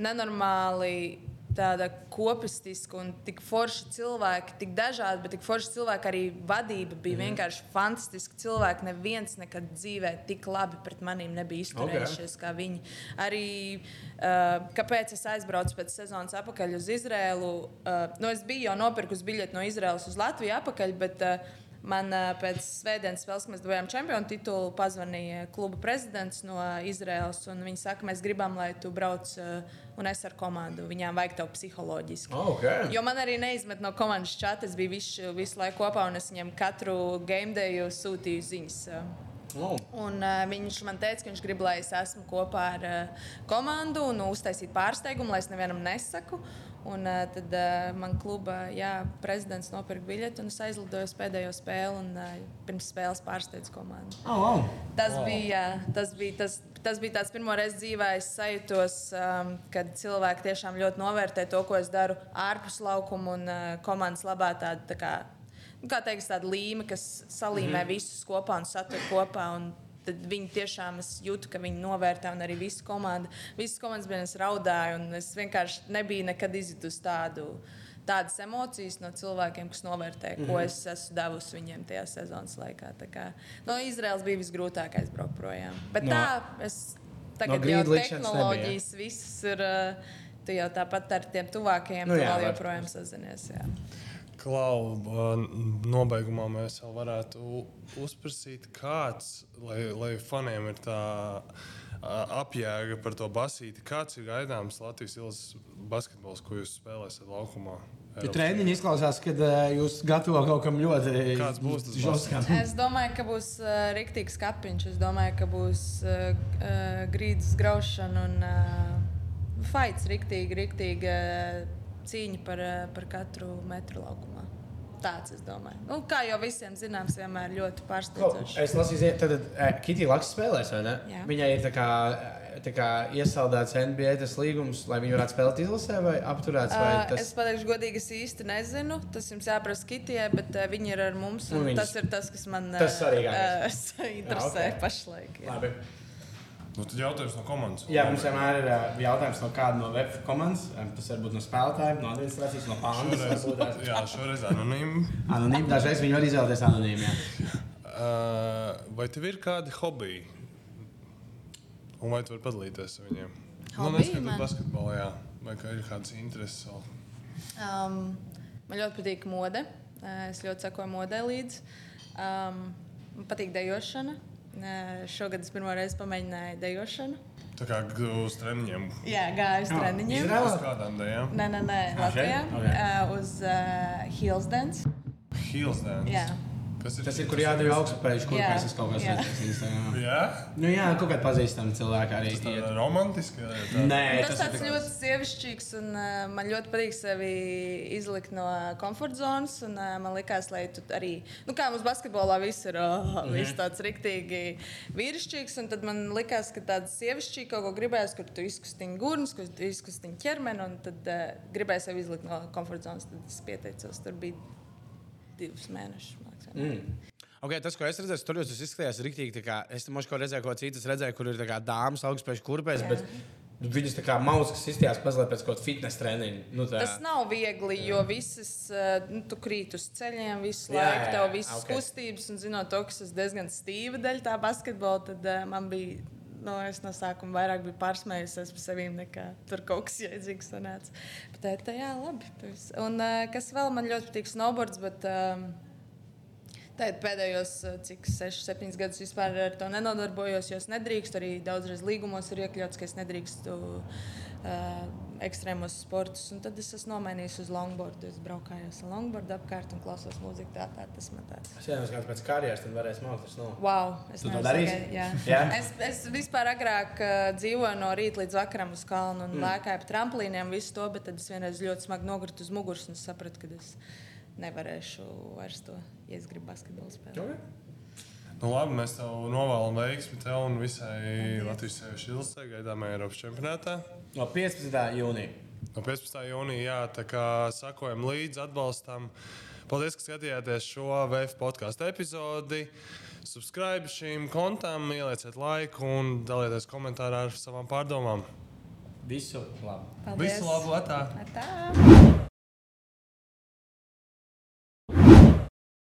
nenormāli tāda kopistiska un tik forša cilvēki, tik dažādi, bet tik forša cilvēki arī vadība bija mm. vienkārši fantastiska. Cilvēki neviens nekad dzīvē tik labi pret maniem nebija izturējušies okay. kā viņi. Arī uh, kāpēc es aizbraucu pēc sezonas atpakaļ uz Izrēlu? Uh, nu, es biju jau nopirkusi biļeti no Izrēlas uz Latviju atpakaļ, bet uh, Man pēc svētdienas spēles, kad mēs devām čempionu titulu, pazvanīja kluba prezidents no Izraels. Viņi saka, mēs gribam, lai tu brauc un es ar komandu. Viņām vajag tev psiholoģiski. Oh, okay. Jo man arī neizmet no komandas čata. Es biju visu, visu laiku kopā un es viņam katru game day sūtīju ziņas. Oh. Un, uh, viņš man teica, ka viņš grib, lai es esmu kopā ar uh, komandu un uztaisītu pārsteigumu, lai es nevienam nesaku. Un, uh, tad uh, man kluba jā, prezidents nopirka biļeti un es aizlidoju uz pēdējo spēli un uh, pirms spēles pārsteidzu komandu. Oh, wow. Tas bija, jā, tas bija tas. Tas bija tāds pirmo reizi dzīvē, es sajūtos, um, kad cilvēki tiešām ļoti novērtē to, ko es daru ārpus laukuma un uh, komandas labā. Tāda, tā kā, nu, kā teiks, tāda līme, kas salīmē mm -hmm. visus kopā un satur kopā. Un tad viņi tiešām jūtu, ka viņi novērtē, un arī visu komandu. Visas komandas bija es raudāju, un es vienkārši nebiju nekad izjutusi tādu. Tādas emocijas no cilvēkiem, kas novērtē, ko mm -hmm. es esmu devusi viņiem tajā sezonas laikā. Tā kā, no Izraels bija visgrūtākais braukt projām. Bet No- tā, es tagad no jau tehnoloģijas visas ir. uh, Tu jau tāpat ar tiem tuvākajiem Nu jā, joprojām sazinies. Jā. Klau, nobeigumā mēs vēl varētu uzprasīt, kāds, lai, lai faniem ir tā apjēga par to basīti, kāds ir gaidāms Latvijas ielas basketbols, ko jūs spēlēsiet laukumā. Ja treniņi izklausās, ka uh, jūs gatavo kaut kam ļoti Kāds būs tas žoskam. Es domāju, ka būs uh, rīktīgs kapiņš. Es domāju, ka būs uh, uh, grīdas graušana un uh, fights, rīktīgi, rīktīgi uh, cīņa par, uh, par katru metru laukumā. Tāds, es domāju. Nu, kā jau visiem zināms, vienmēr ļoti pārsteidzoši. Es lasīju, ka Kitija Laks spēlēs, vai ne? Jā. Viņai ir tā kā, tā kā iesaldēts NBA līgums, lai viņi varētu spēlēt izlasē vai apturēts. Vai tas... es pateikšu, godīgi, es īsti nezinu. Tas jums jāprasa Kitijai, bet viņi ir ar mums. Un viņas- Tas ir tas, kas man Tas uh, interesē Jā, ok. pašlaik. jā. Labi. Nu, tad jautājums no komandas. Jā, mums vienmēr ir ā, jautājums no kāda no web komandas. Ā, Tas var būt no spēlētājiem, no administrācijas, no. Šoreiz, varbūt ā, jā, šoreiz anonīmi. Anonīmi, dažreiz viņi var izvēlēties anonīmi. jā. Uh, vai tev ir kādi hobiji? Un vai tu vari padalīties ar viņiem? Nu, Hobiji neskatoties man? basketbolā, jā. Vai kā ir kādas intereses vēl? Um, man ļoti patīk mode. Es ļoti sekoju modē līdzi. Um, man patīk dejošana. Uh, Šogad es pirmo reizi pamēģināju dejošanu. Tā kā uz treniņiem. Jā, gāju uz Jā, treniņiem. Izrēlā? Uz kādām dēļām? Nē, nē, nē? Latvijā. Ok. Uh, uz uh, Hills Dance. Heels dance. Jā. Kas ir Tas ir, kur jādara augstspēļu, kur Jā, mēs kaut kādā veidā Jā, Nu, jā, kaut kāda pazīstama cilvēka arī. tā iet. ir romantiska. Tā. Nē, Tas, tas tāds ir ļoti sievišķīgs, un uh, man ļoti patīk sevi izlikt no komforta zonas. Un, uh, man liekas, lai tu arī, nu, kā mums basketbolā viss ir oh, viss tāds riktīgi vīrišķīgs, un tad man liekas, ka tāds sievišķīgs kaut ko gribēs, kur tu izkustini gurnas, kur tu izkustini ķermeni, un tad uh, gribēs sevi izlikt no komforta zonas. Tad es pieteicos, tur bija divus mēnešus. Mm. Okay, tas, ko es redzēju, tur jūs izskatījās rīktīgi. Es tam možko redzēju, ko citas redzēju, kur ir tā kā dāmas augstspējas kurpēs. Bet Viņas tā kā mausas izstījās mazliet pēc kaut kāda fitnesa treniņa. Nu, tā. Tas nav viegli, jo visas, uh, nu, tu krīt uz ceļiem visu Jā, laiku, tev visas ok. okay. kustības, un zinot to, ka es esmu diezgan stīva daļa tā basketbola, tad uh, man bija. Nu, es no sākuma vairāk biju pārsmējusies par sevi, nekā tur kaut kas jēdzīgs sanāca. Bet tā, tā jā, labi. Un uh, kas vēl man ļoti patīk, snowboards. Bet, um, Tagad pēdējos uh, cik 6, 7 gadus vispār ar to nenodarbojos, jo es nedrīkstu. Arī daudzreiz līgumos ir iekļauts, ka es nedrīkstu uh, ekstrēmos sportus. Un tad es esmu nomainījis uz longboardu. Es braukājos ar longboardu apkārt un klausos mūziku. Tā, tā tas man tāds. Es domāju, ka pēc karjeras tam varēs mākslinieks. No. Wow, es to sagaid- Jā. Jā? Es, es vispār agrāk uh, dzīvoju no rīta līdz vakaram uz kalnu un mm. lēkāju pa trampolīniem, visu to, bet tad es vienreiz ļoti smagi nogritu uz muguras un sapratu, ka es nevarēšu vairs to, ja es gribu basketbolu spēlēt. Okay. Nu, labi, mēs tev novēlam veiksmi tev un visai Latvijas sieviešu ilgsē gaidāmajā Eiropas čempionātā. No 15. jūnija. No 15. jūnija, jā, tā kā sakojam līdzi, atbalstam. Paldies, ka skatījāties šo VF podkāstu epizodi. Subscribe šīm kontām, ielieciet laiku un dalieties komentārā ar savām pārdomām. Visu labu! Paldies! Visu labu! Atā. Atā.